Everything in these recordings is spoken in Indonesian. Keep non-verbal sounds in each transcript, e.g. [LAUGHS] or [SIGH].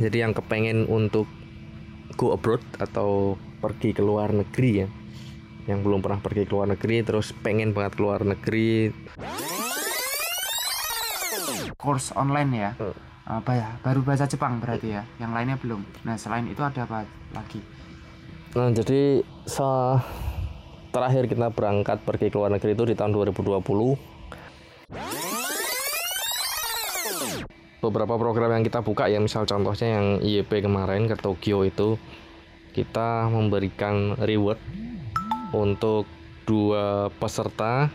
jadi yang kepengen untuk go abroad atau pergi ke luar negeri ya. Yang belum pernah pergi ke luar negeri terus pengen banget ke luar negeri. Course online ya? Oh. apa ya? Baru bahasa Jepang berarti ya? Yang lainnya belum? Nah selain itu ada apa lagi? Nah jadi sa- terakhir kita berangkat pergi ke luar negeri itu di tahun 2020 beberapa program yang kita buka ya misal contohnya yang IEP kemarin ke Tokyo itu kita memberikan reward untuk dua peserta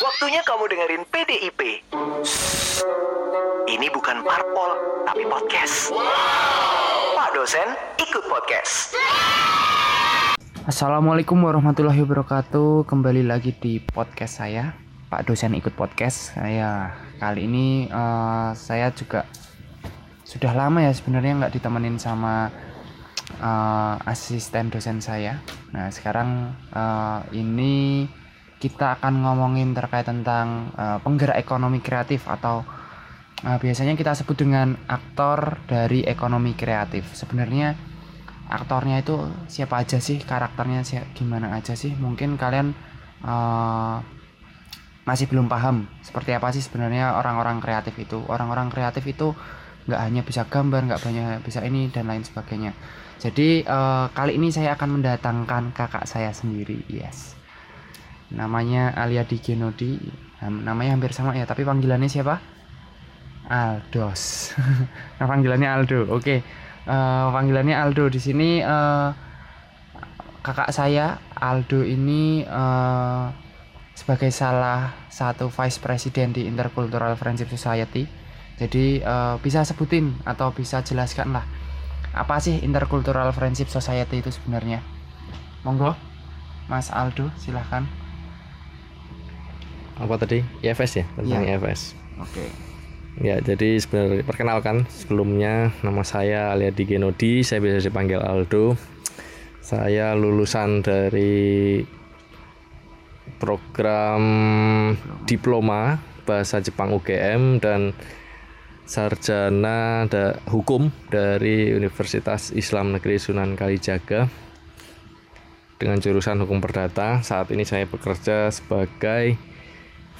Waktunya kamu dengerin PDIP. Ini bukan parpol, tapi podcast. Pak dosen, ikut podcast. Assalamualaikum warahmatullahi wabarakatuh. Kembali lagi di podcast saya Pak dosen ikut podcast. Saya kali ini eh, saya juga sudah lama ya sebenarnya nggak ditemenin sama eh, asisten dosen saya. Nah sekarang eh, ini kita akan ngomongin terkait tentang eh, penggerak ekonomi kreatif atau eh, biasanya kita sebut dengan aktor dari ekonomi kreatif. Sebenarnya aktornya itu siapa aja sih karakternya si- gimana aja sih? Mungkin kalian eh, masih belum paham seperti apa sih sebenarnya orang-orang kreatif itu. Orang-orang kreatif itu nggak hanya bisa gambar nggak hanya bisa ini dan lain sebagainya. Jadi eh, kali ini saya akan mendatangkan kakak saya sendiri yes. Namanya Alia Di Genodi Nam- namanya hampir sama ya tapi panggilannya siapa Aldos [LAUGHS] nah panggilannya Aldo oke Eh, panggilannya Aldo di sini eh, kakak saya Aldo ini eh, sebagai salah satu vice president di Intercultural Friendship Society. Jadi eh, bisa sebutin atau bisa jelaskan lah apa sih Intercultural Friendship Society itu sebenarnya? Monggo, Mas Aldo, silahkan. apa tadi IFS ya tentang Iya. IFS Oke. Ya, jadi sebenarnya perkenalkan sebelumnya nama saya Alia Di Genodi, saya biasa dipanggil Aldo. Saya lulusan dari program diploma bahasa Jepang UGM dan sarjana da- hukum dari Universitas Islam Negeri Sunan Kalijaga dengan jurusan hukum perdata. Saat ini saya bekerja sebagai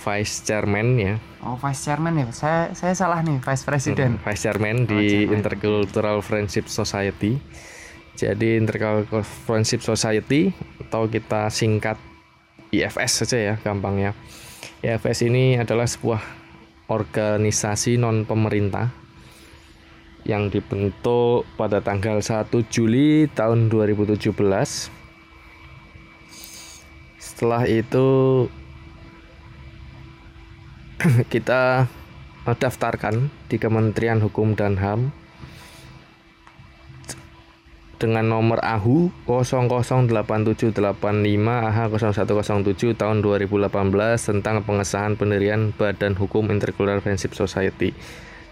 vice chairman ya Oh, vice chairman ya. Saya saya salah nih, vice president. Vice Chairman Oh, di chairman. Intercultural Friendship Society. Jadi Intercultural Friendship Society atau kita singkat IFS saja ya gampangnya. IFS ini adalah sebuah organisasi non pemerintah yang dibentuk pada tanggal 1 Juli tahun 2017. Setelah itu [CLEARS THROAT] kita daftarkan di Kementerian Hukum dan HAM dengan nomor AHU 008785 AH 0107 tahun 2018 tentang pengesahan pendirian Badan Hukum Intercultural Friendship Society.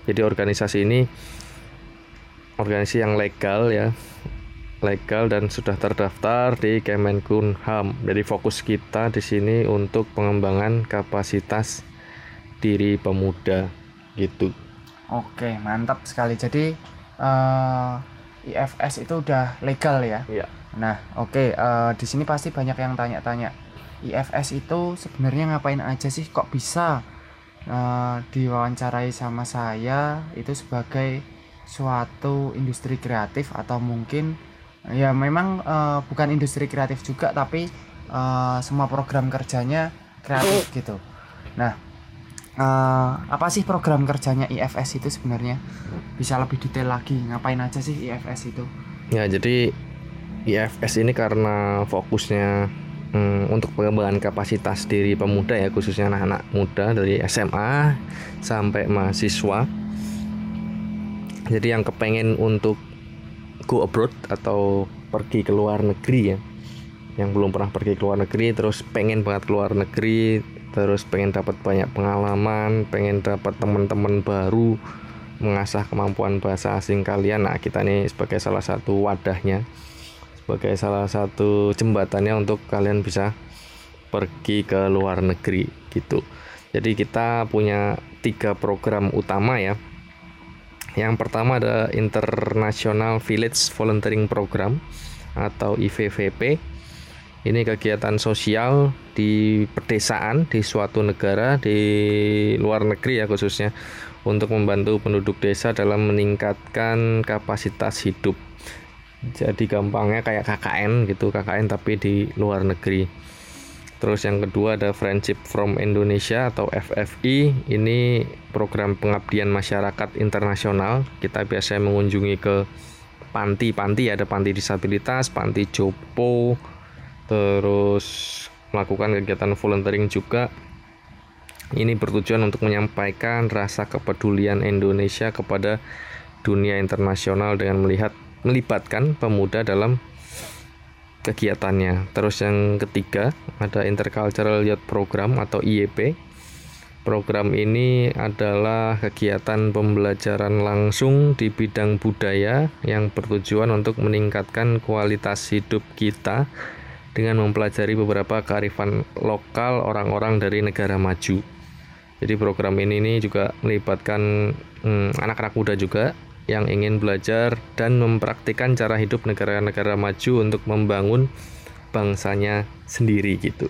Jadi organisasi ini organisasi yang legal ya legal dan sudah terdaftar di Kemenkumham. Jadi fokus kita di sini untuk pengembangan kapasitas diri pemuda gitu. Oke, mantap sekali. Jadi eh, IFS itu udah legal ya. Iya. Nah, oke. eh, di sini pasti banyak yang tanya-tanya. IFS itu sebenarnya ngapain aja sih? Kok bisa eh, diwawancarai sama saya itu sebagai suatu industri kreatif atau mungkin ya memang eh, bukan industri kreatif juga tapi eh, semua program kerjanya kreatif gitu. Nah, eh, apa sih program kerjanya IFS itu sebenarnya? Bisa lebih detail lagi, ngapain aja sih IFS itu? Ya, jadi IFS ini karena fokusnya mm, untuk pengembangan kapasitas diri pemuda ya, khususnya anak-anak muda dari SMA sampai mahasiswa. Jadi yang kepengen untuk go abroad atau pergi ke luar negeri ya, yang belum pernah pergi ke luar negeri terus pengen banget ke luar negeri, terus pengen dapat banyak pengalaman, pengen dapat teman-teman baru, mengasah kemampuan bahasa asing kalian. Nah, kita nih sebagai salah satu wadahnya, sebagai salah satu jembatannya untuk kalian bisa pergi ke luar negeri gitu. Jadi kita punya tiga program utama ya. Yang pertama ada International Village Volunteering Program atau IVVP. Ini kegiatan sosial di pedesaan di suatu negara di luar negeri ya khususnya untuk membantu penduduk desa dalam meningkatkan kapasitas hidup. Jadi gampangnya kayak KKN gitu, KKN tapi di luar negeri. Terus yang kedua ada Friendship from Indonesia atau FFI. Ini program pengabdian masyarakat internasional. Kita biasanya mengunjungi ke panti-panti ada panti disabilitas, panti jopo, terus melakukan kegiatan volunteering juga. Ini bertujuan untuk menyampaikan rasa kepedulian Indonesia kepada dunia internasional dengan melihat melibatkan pemuda dalam kegiatannya. Terus yang ketiga ada Intercultural Youth Program atau IEP. Program ini adalah kegiatan pembelajaran langsung di bidang budaya yang bertujuan untuk meningkatkan kualitas hidup kita dengan mempelajari beberapa kearifan lokal orang-orang dari negara maju. Jadi program ini, ini juga melibatkan hmm, anak-anak hmm, muda juga yang ingin belajar dan mempraktikkan cara hidup negara-negara maju untuk membangun bangsanya sendiri gitu.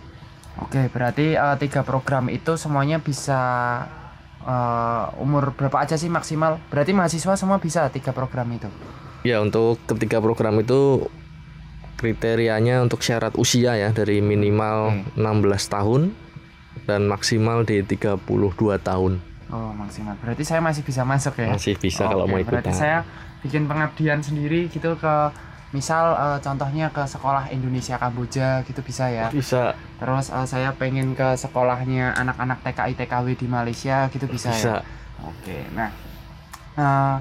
Oke, berarti uh, tiga program itu semuanya bisa uh, umur berapa aja sih maksimal? Berarti mahasiswa semua bisa tiga program itu? Ya, untuk ketiga program itu kriterianya untuk syarat usia ya dari minimal hmm. 16 tahun dan maksimal di 32 tahun. Oh maksimal. Berarti saya masih bisa masuk ya? Masih bisa oh, kalau okay. mau ikut. Berarti saya bikin pengabdian sendiri gitu ke misal uh, contohnya ke sekolah Indonesia Kamboja gitu bisa ya? Bisa. Terus uh, saya pengen ke sekolahnya anak-anak TKI TKW di Malaysia gitu bisa, bisa. ya? Oke. Nah, uh,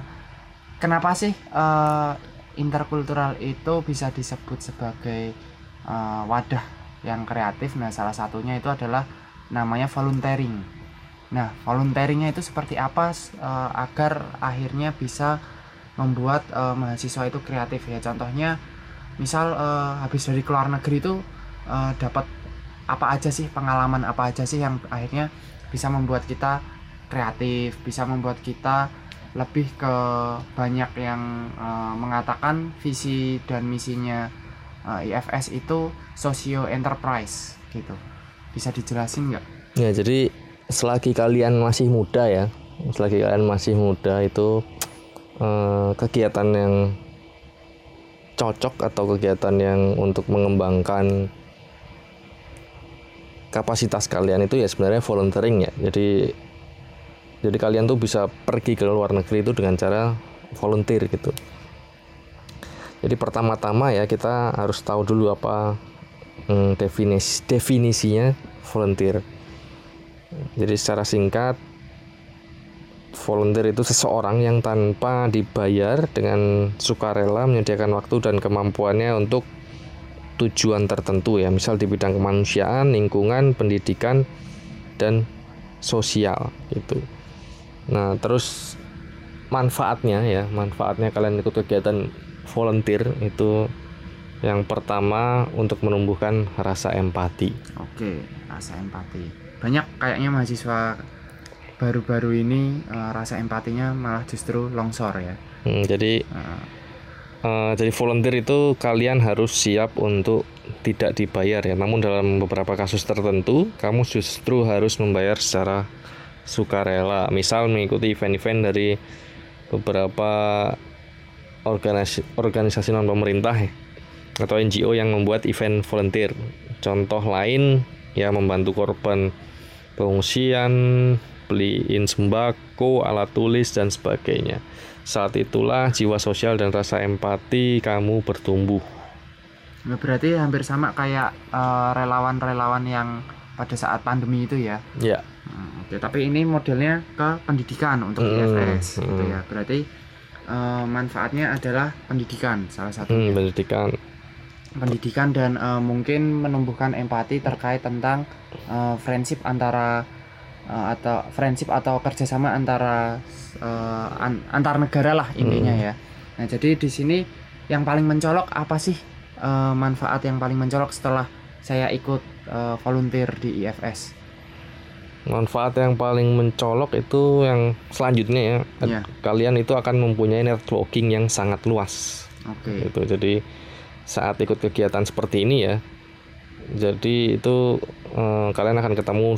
kenapa sih uh, interkultural itu bisa disebut sebagai uh, wadah yang kreatif? Nah, salah satunya itu adalah namanya volunteering Nah, volunteeringnya itu seperti apa uh, agar akhirnya bisa membuat uh, mahasiswa itu kreatif ya. Contohnya, misal uh, habis dari keluar negeri itu uh, dapat apa aja sih pengalaman apa aja sih yang akhirnya bisa membuat kita kreatif, bisa membuat kita lebih ke banyak yang uh, mengatakan visi dan misinya uh, IFS itu socio enterprise gitu. Bisa dijelasin nggak? Ya, jadi selagi kalian masih muda ya selagi kalian masih muda itu eh, kegiatan yang cocok atau kegiatan yang untuk mengembangkan kapasitas kalian itu ya sebenarnya volunteering ya jadi jadi kalian tuh bisa pergi ke luar negeri itu dengan cara volunteer gitu. Jadi pertama-tama ya kita harus tahu dulu apa hmm, definisi definisinya volunteer. Jadi secara singkat, volunteer itu seseorang yang tanpa dibayar dengan sukarela menyediakan waktu dan kemampuannya untuk tujuan tertentu ya, misal di bidang kemanusiaan, lingkungan, pendidikan dan sosial gitu. Nah, terus manfaatnya ya, manfaatnya kalian ikut kegiatan volunteer itu yang pertama untuk menumbuhkan rasa empati. Oke, rasa empati banyak kayaknya mahasiswa baru-baru ini uh, rasa empatinya malah justru longsor ya. Hmm, jadi uh, uh, jadi volunteer itu kalian harus siap untuk tidak dibayar ya. Namun dalam beberapa kasus tertentu kamu justru harus membayar secara sukarela. Misal mengikuti event-event dari beberapa organisasi organisasi non pemerintah ya, atau NGO yang membuat event volunteer. Contoh lain ya membantu korban pengungsian, beliin sembako, alat tulis dan sebagainya. Saat itulah jiwa sosial dan rasa empati kamu bertumbuh. Nah, berarti hampir sama kayak eh, relawan-relawan uh, yang pada saat pandemi itu ya. Ya. Hmm, Oke, tapi ini modelnya ke pendidikan untuk hmm, IFS gitu hmm. ya. Berarti uh, manfaatnya adalah pendidikan salah satunya. Hmm, pendidikan pendidikan dan uh, mungkin menumbuhkan empati terkait tentang uh, friendship antara uh, atau friendship atau kerjasama antara uh, an, antar negara lah intinya hmm. ya. Nah jadi di sini yang paling mencolok apa sih uh, manfaat yang paling mencolok setelah saya ikut uh, volunteer di IFS? Manfaat yang paling mencolok itu yang selanjutnya ya Iya. kalian itu akan mempunyai networking yang sangat luas Oke. gitu jadi saat ikut kegiatan seperti ini ya jadi itu eh, kalian akan ketemu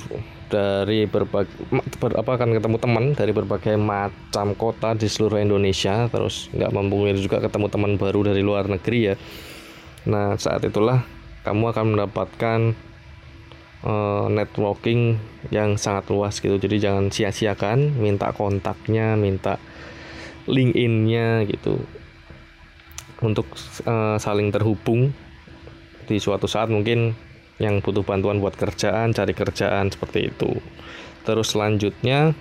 dari berbagai ber, apa akan ketemu teman dari berbagai macam kota di seluruh Indonesia terus nggak memungkiri juga ketemu teman baru dari luar negeri ya nah saat itulah kamu akan mendapatkan eh, networking yang sangat luas gitu. Jadi jangan sia-siakan minta kontaknya minta LinkedIn-nya gitu. Untuk eh, saling terhubung di suatu saat mungkin yang butuh bantuan buat kerjaan cari kerjaan seperti itu. Terus selanjutnya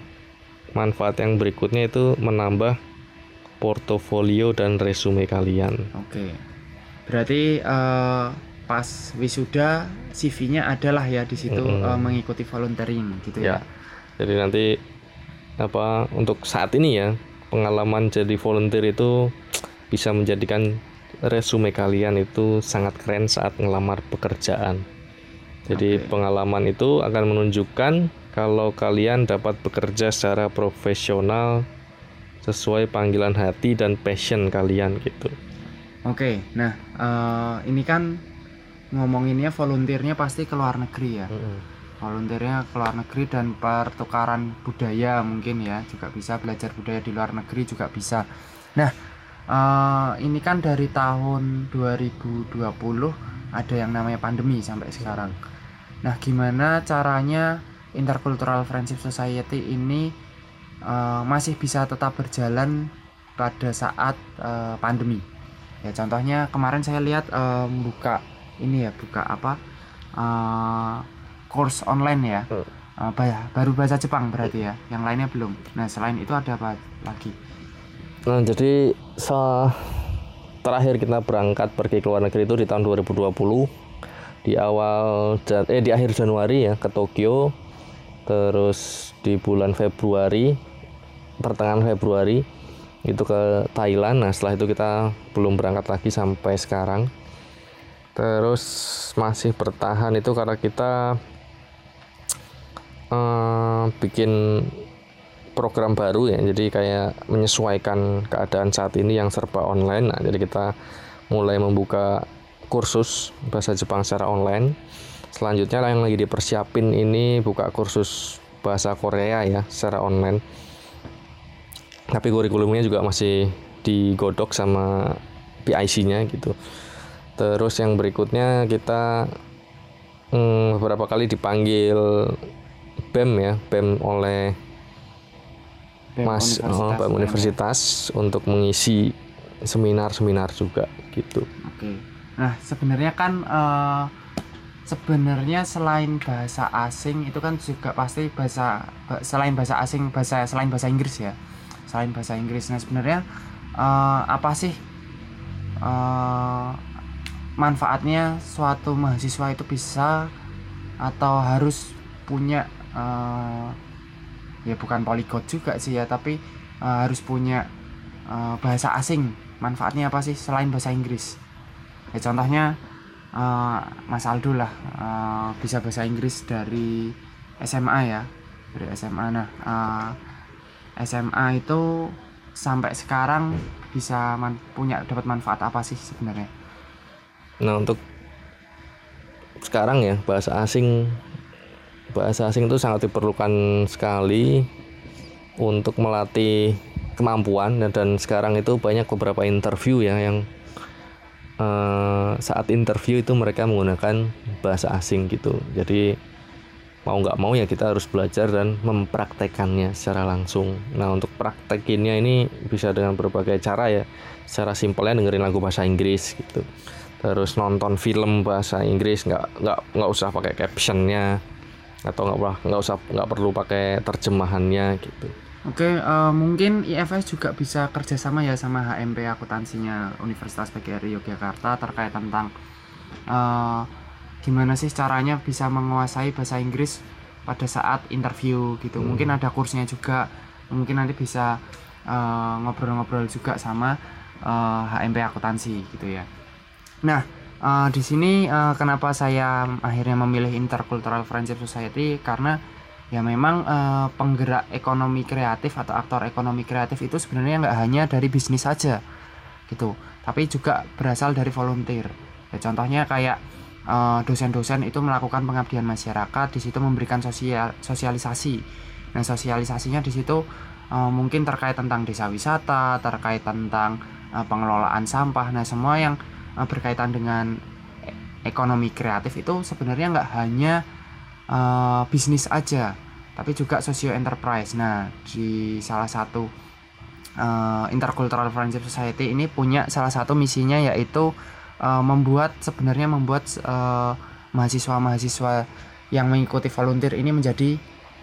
manfaat yang berikutnya itu menambah portofolio dan resume kalian. Oke. Berarti eh, pas wisuda CV-nya adalah ya di situ Mm-mm. eh, mengikuti volunteering gitu ya. ya jadi nanti apa untuk saat ini ya pengalaman jadi volunteer itu bisa menjadikan resume kalian itu sangat keren saat ngelamar pekerjaan jadi Oke. pengalaman itu akan menunjukkan kalau kalian dapat bekerja secara profesional sesuai panggilan hati dan passion kalian gitu Oke. Nah, eh, ini kan ngomonginnya volunteernya pasti ke luar negeri ya. volunteernya ke luar negeri dan pertukaran budaya mungkin ya juga bisa belajar budaya di luar negeri juga bisa. Nah eh, ini kan dari tahun 2020 ada yang namanya pandemi sampai sekarang. Nah gimana caranya intercultural friendship society ini eh, masih bisa tetap berjalan pada saat eh, pandemi? Ya contohnya kemarin saya lihat eh, buka ini ya buka apa eh, course online ya Hmm. Ba- baru bahasa Jepang berarti ya yang lainnya belum nah selain itu ada apa lagi Nah, jadi sa- terakhir kita berangkat pergi ke luar negeri itu di tahun 2020 di awal eh di akhir Januari ya ke Tokyo. Terus di bulan Februari pertengahan Februari itu ke Thailand. Nah, setelah itu kita belum berangkat lagi sampai sekarang. Terus masih bertahan itu karena kita eh, bikin program baru ya. Jadi kayak menyesuaikan keadaan saat ini yang serba online. Nah jadi kita mulai membuka kursus bahasa Jepang secara online. Selanjutnya yang lagi dipersiapin ini buka kursus bahasa Korea ya secara online. Tapi kurikulumnya juga masih digodok sama PIC-nya gitu terus yang berikutnya kita hmm, beberapa kali dipanggil BEM ya BEM oleh BEM Mas oh, Universitas BEM UNM. Universitas untuk mengisi seminar-seminar juga gitu. Oke. Nah, sebenarnya kan eh, sebenarnya selain bahasa asing itu kan juga pasti bahasa ba- selain bahasa asing bahasa selain bahasa Inggris ya. Selain bahasa Inggris. Nah, sebenarnya eh, apa sih eh, manfaatnya suatu mahasiswa itu bisa atau harus punya eh, ya bukan polyglot juga sih ya, tapi eh, harus punya eh, bahasa asing. Manfaatnya apa sih selain bahasa Inggris? Ya contohnya eh, Mas Aldo lah eh, bisa bahasa Inggris dari SMA ya, dari SMA. Nah, eh, SMA itu sampai sekarang bisa punya dapat manfaat apa sih sebenarnya? Nah untuk sekarang ya bahasa asing bahasa asing itu sangat diperlukan sekali untuk melatih kemampuan. Dan, sekarang itu banyak beberapa interview ya yang eh, saat interview itu mereka menggunakan bahasa asing gitu. Jadi mau nggak mau ya kita harus belajar dan mempraktekannya secara langsung. Nah untuk praktekinnya ini bisa dengan berbagai cara ya. Secara simpelnya dengerin lagu bahasa Inggris gitu terus nonton film bahasa Inggris nggak nggak nggak usah pakai captionnya atau nggak usah nggak usah nggak perlu pakai terjemahannya gitu Oke, eh, mungkin IFS juga bisa kerjasama ya sama HMP akuntansinya Universitas PGRI Yogyakarta terkait tentang eh, gimana sih caranya bisa menguasai bahasa Inggris pada saat interview gitu. Mungkin ada kursnya juga, mungkin nanti bisa eh, ngobrol-ngobrol juga sama eh, HMP akuntansi gitu ya. Nah, eh, di sini eh, kenapa saya akhirnya memilih Intercultural Friendship Society? Karena ya memang eh, penggerak ekonomi kreatif atau aktor ekonomi kreatif itu sebenarnya nggak hanya dari bisnis saja gitu. Tapi juga berasal dari volunteer. Ya contohnya kayak dosen-dosen itu melakukan pengabdian masyarakat di situ memberikan sosial sosialisasi. Nah sosialisasinya di situ eh, mungkin terkait tentang desa wisata terkait tentang eh, pengelolaan sampah nah semua yang eh, berkaitan dengan ekonomi kreatif itu sebenarnya nggak hanya eh, bisnis aja tapi juga socio enterprise. Nah di salah satu eh, intercultural friendship society ini punya salah satu misinya yaitu eh, membuat sebenarnya membuat eh, mahasiswa-mahasiswa yang mengikuti volunteer ini menjadi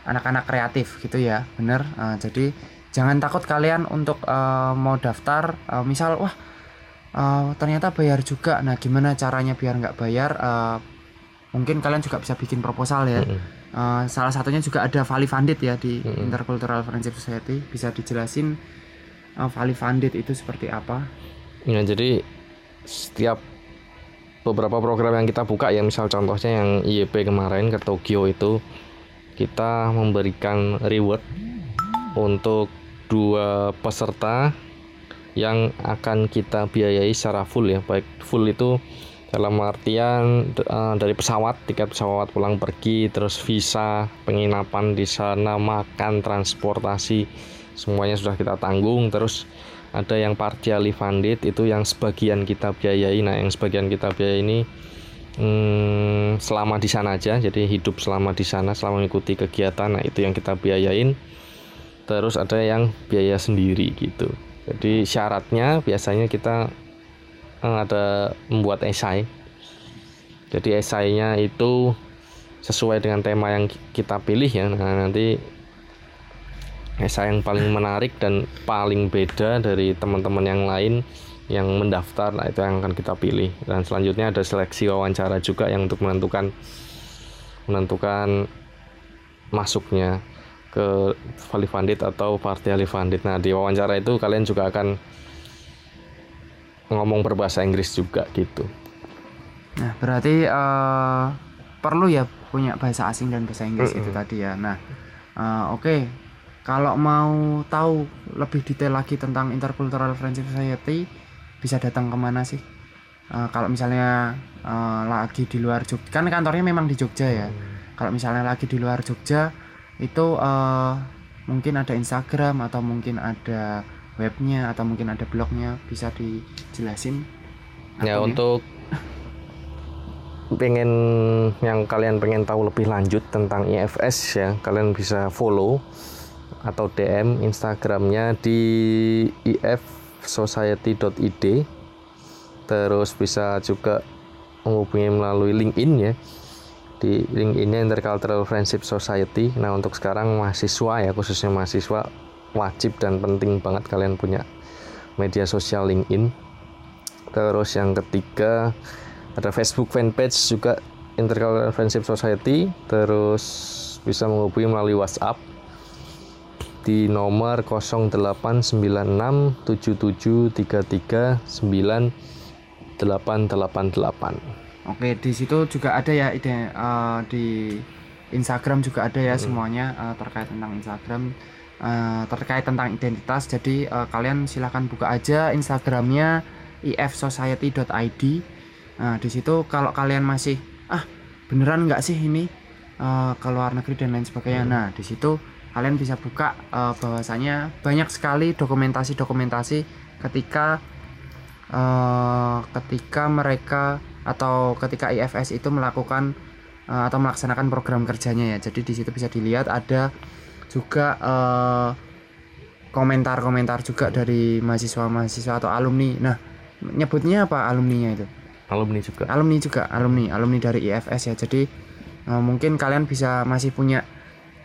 anak-anak kreatif gitu ya. Bener Eh, jadi jangan takut kalian untuk eh, mau daftar eh, misal wah eh, ternyata bayar juga. Nah gimana caranya biar nggak bayar? Eh, mungkin kalian juga bisa bikin proposal ya. Mm-mm. Eh, salah satunya juga ada Valley Funded ya di Mm-mm. Intercultural Friendship Society. Bisa dijelasin uh, Valley Funded itu seperti apa? Ya, jadi setiap beberapa program yang kita buka ya misal contohnya yang IEP kemarin ke Tokyo itu kita memberikan reward untuk dua peserta yang akan kita biayai secara full ya. Baik full itu dalam artian eh, dari pesawat tiket pesawat pulang pergi terus visa penginapan di sana makan transportasi semuanya sudah kita tanggung. Terus ada yang partially funded itu yang sebagian kita biayai. Nah yang sebagian kita biayai ini hmm, selama di sana aja jadi hidup selama di sana selama mengikuti kegiatan nah itu yang kita biayain. Terus ada yang biaya sendiri gitu jadi syaratnya biasanya kita eh, ada membuat esai. Jadi esainya itu sesuai dengan tema yang ki- kita pilih ya. Nah nanti esai yang paling menarik dan paling beda dari teman-teman yang lain yang mendaftar nah itu yang akan kita pilih. Dan selanjutnya ada seleksi wawancara juga yang untuk menentukan menentukan masuknya ke fully funded atau partially funded nah di wawancara itu kalian juga akan ngomong berbahasa Inggris juga gitu. Nah berarti eh, perlu ya punya bahasa asing dan bahasa Inggris itu Mm-mm. tadi ya. Nah eh, oke. Kalau mau tahu lebih detail lagi tentang Intercultural Friendship Society bisa datang ke mana sih? Eh, kalau misalnya eh, lagi di luar Jogja kan kantornya memang di Jogja ya. Kalau misalnya lagi di luar Jogja itu eh, mungkin ada Instagram atau mungkin ada webnya atau mungkin ada blognya bisa dijelasin ya untuk pengen yang kalian pengen tahu lebih lanjut tentang IFS ya kalian bisa follow atau DM Instagramnya di ifsociety.id terus bisa juga menghubungi melalui LinkedIn ya di LinkedIn-nya Intercultural Friendship Society. Nah untuk sekarang mahasiswa ya khususnya mahasiswa wajib dan penting banget kalian punya media sosial LinkedIn. Terus yang ketiga ada Facebook fanpage juga Intercultural Friendship Society. Terus bisa menghubungi melalui WhatsApp di nomor 089677339888 Oke, di situ juga ada ya ide eh, di Instagram juga ada ya semuanya eh, terkait tentang Instagram eh, terkait tentang identitas. Jadi eh, kalian silahkan buka aja Instagramnya ifsociety.id. Nah, di situ kalau kalian masih ah beneran nggak sih ini eh, ke luar negeri dan lain sebagainya. Nah, di situ kalian bisa buka eh, bahwasanya banyak sekali dokumentasi-dokumentasi ketika eh, ketika mereka atau ketika IFS itu melakukan eh, atau melaksanakan program kerjanya ya. Jadi di situ bisa dilihat ada juga eh, komentar-komentar juga dari mahasiswa-mahasiswa atau alumni. Nah, nyebutnya apa alumninya itu? alumni juga Alumni juga, alumni, alumni dari IFS ya. Jadi eh, mungkin kalian bisa masih punya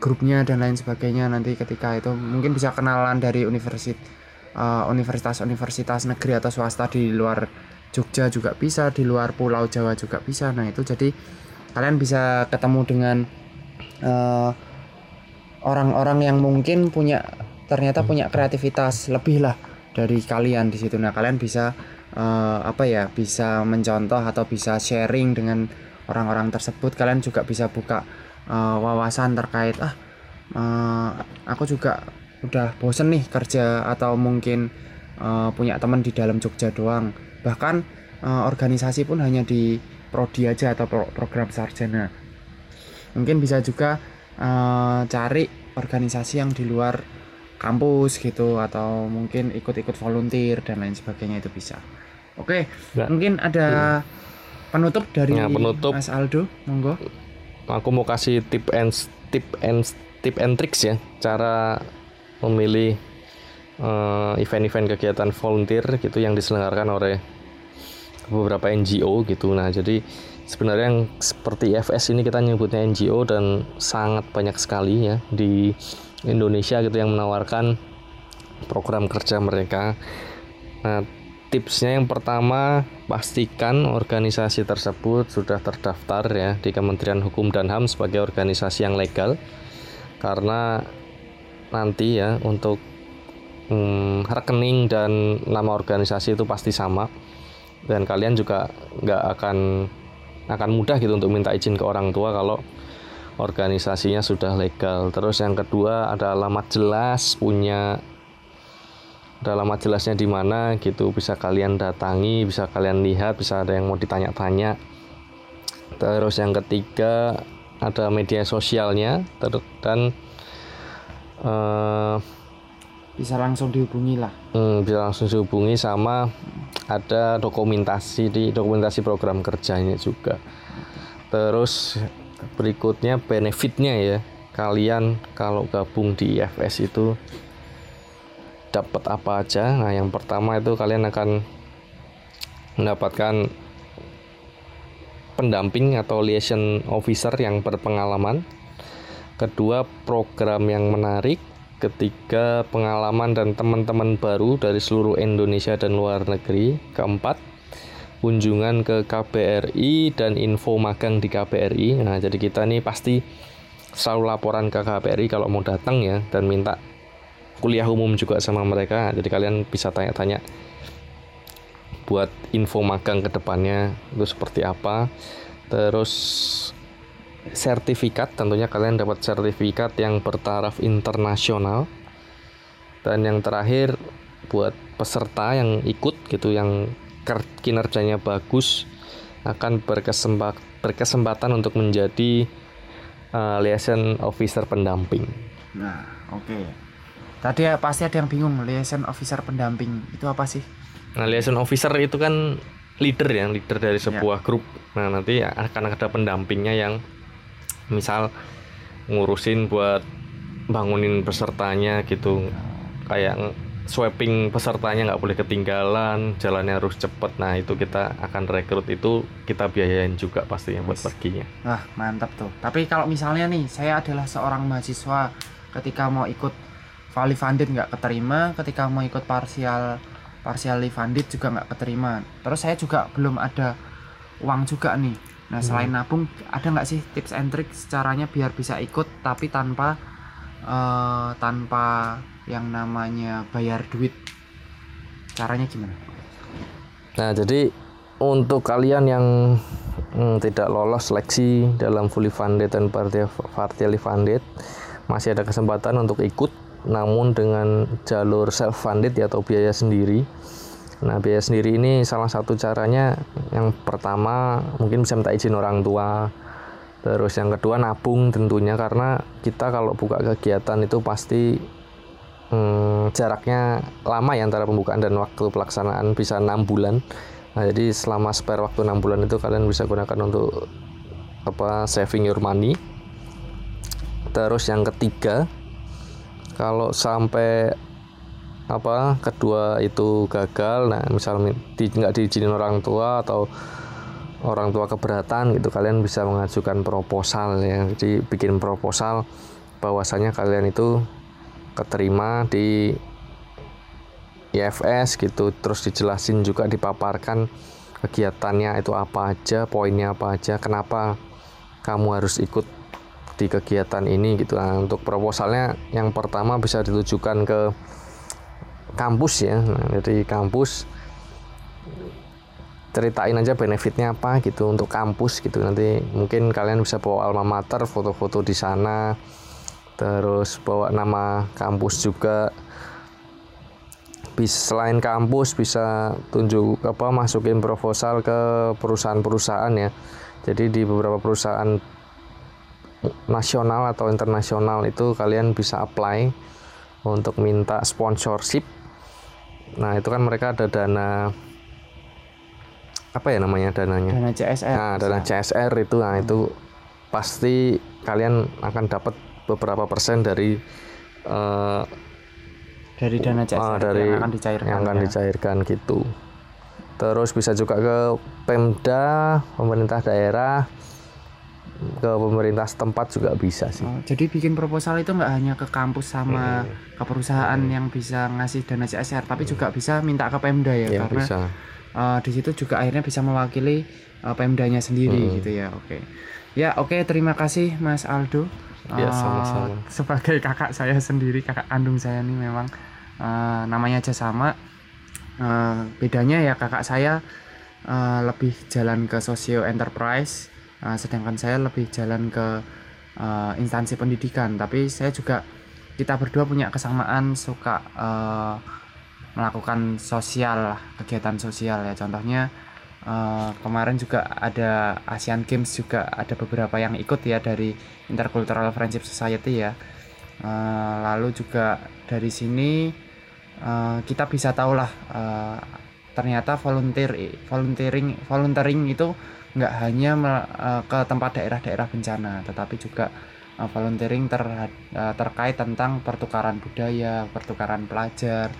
grupnya dan lain sebagainya nanti ketika itu mungkin bisa kenalan dari universitas eh, universitas-universitas negeri atau swasta di luar Jogja juga bisa, di luar Pulau Jawa juga bisa. Nah, itu jadi kalian bisa ketemu dengan eh, orang-orang yang mungkin punya ternyata punya kreativitas lebih lah dari kalian di situ. Nah, kalian bisa eh, apa ya? Bisa mencontoh atau bisa sharing dengan orang-orang tersebut. Kalian juga bisa buka eh, wawasan terkait ah eh, aku juga udah bosen nih kerja atau mungkin eh, punya teman di dalam Jogja doang bahkan eh, organisasi pun hanya di prodi aja atau pro- program sarjana mungkin bisa juga eh, cari organisasi yang di luar kampus gitu atau mungkin ikut-ikut volunteer dan lain sebagainya itu bisa oke Ya. mungkin ada penutup dari Ya, penutup. Mas Aldo monggo aku mau kasih tip and tip and tip and tricks ya cara memilih event-event kegiatan volunteer gitu yang diselenggarakan oleh beberapa NGO gitu. Nah jadi sebenarnya yang seperti IFS ini kita nyebutnya NGO dan sangat banyak sekali ya di Indonesia gitu yang menawarkan program kerja mereka. Nah tipsnya yang pertama pastikan organisasi tersebut sudah terdaftar ya di Kementerian Hukum dan HAM sebagai organisasi yang legal. Karena nanti ya untuk hmm, rekening dan nama organisasi itu pasti sama. Dan kalian juga nggak akan akan mudah gitu untuk minta izin ke orang tua kalau organisasinya sudah legal. Terus yang kedua ada alamat jelas punya ada alamat jelasnya di mana gitu. Bisa kalian datangi bisa kalian lihat bisa ada yang mau ditanya-tanya. Terus yang ketiga ada media sosialnya dan eh, bisa langsung dihubungi lah Hmm, bisa langsung dihubungi sama ada dokumentasi di dokumentasi program kerjanya juga. Terus berikutnya benefitnya ya kalian kalau gabung di IFS itu dapat apa aja. Nah yang pertama itu kalian akan mendapatkan pendamping atau liaison officer yang berpengalaman. Kedua program yang menarik ketiga pengalaman dan teman-teman baru dari seluruh Indonesia dan luar negeri. Keempat kunjungan ke KBRI dan info magang di KBRI nah jadi kita nih pasti selalu laporan ke KBRI kalau mau datang ya dan minta kuliah umum juga sama mereka. Jadi kalian bisa tanya-tanya buat info magang ke depannya itu seperti apa. Terus sertifikat tentunya kalian dapat sertifikat yang bertaraf internasional. Dan yang terakhir buat peserta yang ikut gitu yang kinerjanya bagus akan berkesempat berkesempatan untuk menjadi uh, liaison officer pendamping. Nah oke. Tadi ya pasti ada yang bingung liaison officer pendamping itu apa sih? Nah liaison officer itu kan leader ya leader dari sebuah grup. Nah nanti akan ada pendampingnya yang misal ngurusin buat bangunin pesertanya gitu kayak sweeping pesertanya nggak boleh ketinggalan jalannya harus cepet nah itu kita akan rekrut itu kita biayain juga pastinya buat perginya Wah mantap tuh. Tapi kalau misalnya nih saya adalah seorang mahasiswa ketika mau ikut vali funded nggak keterima, ketika mau ikut parsial partially funded juga nggak keterima. Terus saya juga belum ada uang juga nih. Nah selain nabung ada nggak sih tips and tricks caranya biar bisa ikut tapi tanpa eh, tanpa yang namanya bayar duit. Caranya gimana? Nah, jadi untuk kalian yang mm, tidak lolos seleksi dalam fully funded dan parti- partially funded, masih ada kesempatan untuk ikut, namun dengan jalur self funded atau biaya sendiri. Nah, biaya sendiri ini salah satu caranya yang pertama mungkin bisa minta izin orang tua. Terus yang kedua nabung tentunya karena kita kalau buka kegiatan itu pasti hmm, jaraknya lama ya antara pembukaan dan waktu pelaksanaan bisa enam bulan. Nah, jadi selama spare waktu enam bulan itu kalian bisa gunakan untuk apa saving your money. Terus yang ketiga, kalau sampai apa kedua itu gagal, nah misal mi- di, nggak diizinin orang tua atau orang tua keberatan gitu, kalian bisa mengajukan proposal ya. Jadi bikin proposal bahwasanya kalian itu keterima di IFS gitu terus dijelasin juga dipaparkan kegiatannya itu apa aja poinnya apa aja kenapa kamu harus ikut di kegiatan ini gitu nah, untuk proposalnya yang pertama bisa ditujukan ke kampus ya. Nah, jadi kampus ceritain aja benefitnya apa gitu untuk kampus gitu. Nanti mungkin kalian bisa bawa alma mater foto-foto di sana terus bawa nama kampus juga. Bisa selain kampus bisa tunjuk apa masukin proposal ke perusahaan-perusahaan ya. Jadi di beberapa perusahaan nasional atau internasional itu kalian bisa apply untuk minta sponsorship nah itu kan mereka ada dana apa ya namanya dananya? Dana CSR nah dana CSR itu nah itu pasti kalian akan dapat beberapa persen dari eh, dari dana CSR ah, dari yang akan dicairkan yang akan ya. dicairkan gitu. Terus bisa juga ke Pemda pemerintah daerah ke pemerintah setempat juga bisa sih Oh, jadi bikin proposal itu nggak hanya ke kampus sama ke perusahaan yang bisa ngasih dana CSR, tapi juga bisa minta ke Pemda ya, ya karena bisa eh, di situ juga akhirnya bisa mewakili eh, Pemdanya sendiri gitu ya. Oke, ya oke terima kasih Mas Aldo. Ya, Eh, sama-sama. Sebagai kakak saya sendiri, kakak kandung saya nih memang eh, namanya aja sama. Eh, bedanya ya kakak saya eh, lebih jalan ke socio enterprise, eh, sedangkan saya lebih jalan ke eh, instansi pendidikan. Tapi saya juga kita berdua punya kesamaan suka eh, melakukan sosial, kegiatan sosial ya. Contohnya eh, kemarin juga ada Asian Games juga ada beberapa yang ikut ya dari Intercultural Friendship Society ya. Eh, lalu juga dari sini eh, kita bisa tahu lah eh, ternyata volunteer volunteering volunteering itu nggak hanya eh, ke tempat daerah-daerah bencana tetapi juga eh, volunteering ter- eh, terkait tentang pertukaran budaya pertukaran pelajar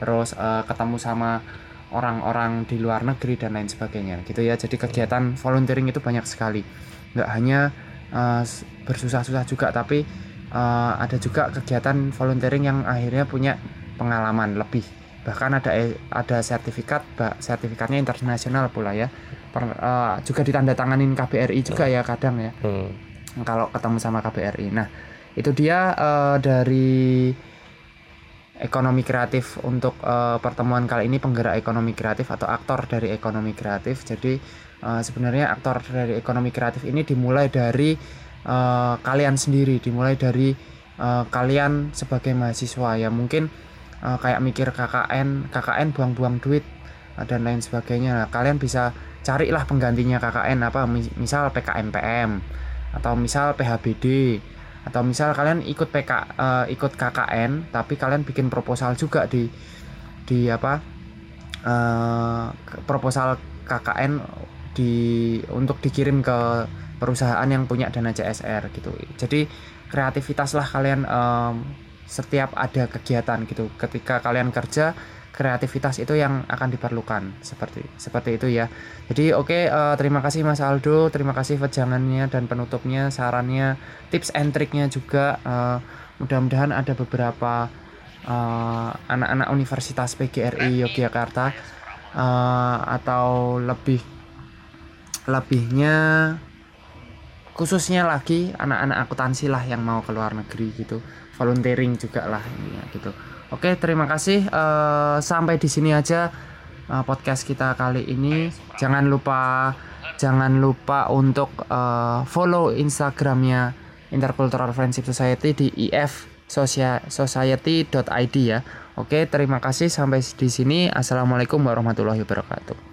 terus ketemu sama orang-orang di luar negeri dan lain sebagainya gitu ya. Jadi kegiatan volunteering itu banyak sekali. Nggak hanya bersusah-susah juga tapi ada juga kegiatan volunteering yang akhirnya punya pengalaman lebih. Bahkan ada e- ada sertifikat sertifikatnya internasional pula ya Per- eh, juga ditandatanganin KBRI juga ya kadang ya Hmm. kalau ketemu sama KBRI. Nah, itu dia eh, dari ekonomi kreatif untuk eh, pertemuan kali ini penggerak ekonomi kreatif atau aktor dari ekonomi kreatif. Jadi eh, sebenarnya aktor dari ekonomi kreatif ini dimulai dari eh, kalian sendiri, dimulai dari eh, kalian sebagai mahasiswa ya mungkin eh, kayak mikir KKN, KKN buang-buang duit dan lain sebagainya. Nah, kalian bisa carilah penggantinya KKN apa mis- misal PKMPM atau misal PHBD atau misal kalian ikut PK eh, ikut KKN tapi kalian bikin proposal juga di di apa ke- proposal KKN di untuk dikirim ke perusahaan yang punya dana CSR gitu. Jadi kreativitas lah kalian em, setiap ada kegiatan gitu. Ketika kalian kerja kreativitas itu yang akan diperlukan. Seperti seperti itu ya. Jadi oke eh, terima kasih Mas Aldo terima kasih wejangannya dan penutupnya sarannya tips and triknya juga. Eh, mudah-mudahan ada beberapa eh, anak-anak Universitas PGRI Yogyakarta eh, atau lebih lebihnya khususnya lagi anak-anak akuntansi lah yang mau ke luar negeri gitu. Volunteering juga lah ya, gitu oke terima kasih. Eh, sampai di sini aja eh, podcast kita kali ini. Jangan lupa jangan lupa untuk eh, follow instagramnya Intercultural Friendship Society di if society.id ya. Oke terima kasih. Sampai di sini. Assalamualaikum warahmatullahi wabarakatuh